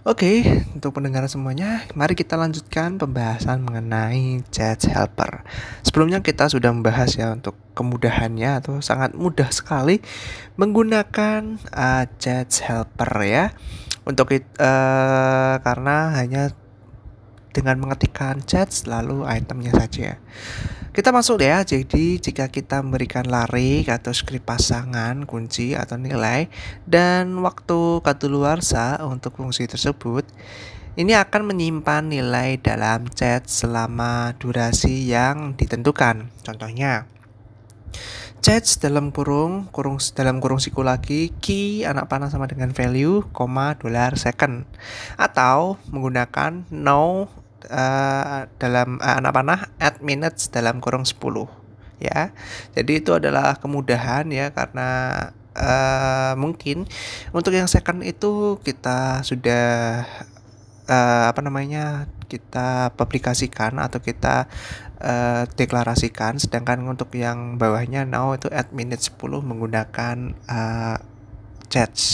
Oke, untuk pendengar semuanya, mari kita lanjutkan pembahasan mengenai Chat Helper. Sebelumnya kita sudah membahas ya untuk kemudahannya atau sangat mudah sekali menggunakan uh, Chat Helper ya. Untuk uh, karena hanya dengan mengetikkan chat lalu itemnya saja. Kita masuk ya, jadi jika kita memberikan lari atau script pasangan, kunci atau nilai dan waktu kadaluarsa untuk fungsi tersebut, ini akan menyimpan nilai dalam chat selama durasi yang ditentukan. Contohnya, chat dalam kurung kurung dalam kurung siku lagi key anak panah sama dengan value koma dolar second atau menggunakan no uh, dalam uh, anak panah add minutes dalam kurung 10 ya. Jadi itu adalah kemudahan ya karena uh, mungkin untuk yang second itu kita sudah uh, apa namanya kita publikasikan atau kita uh, deklarasikan sedangkan untuk yang bawahnya now itu add minutes 10 menggunakan uh, chat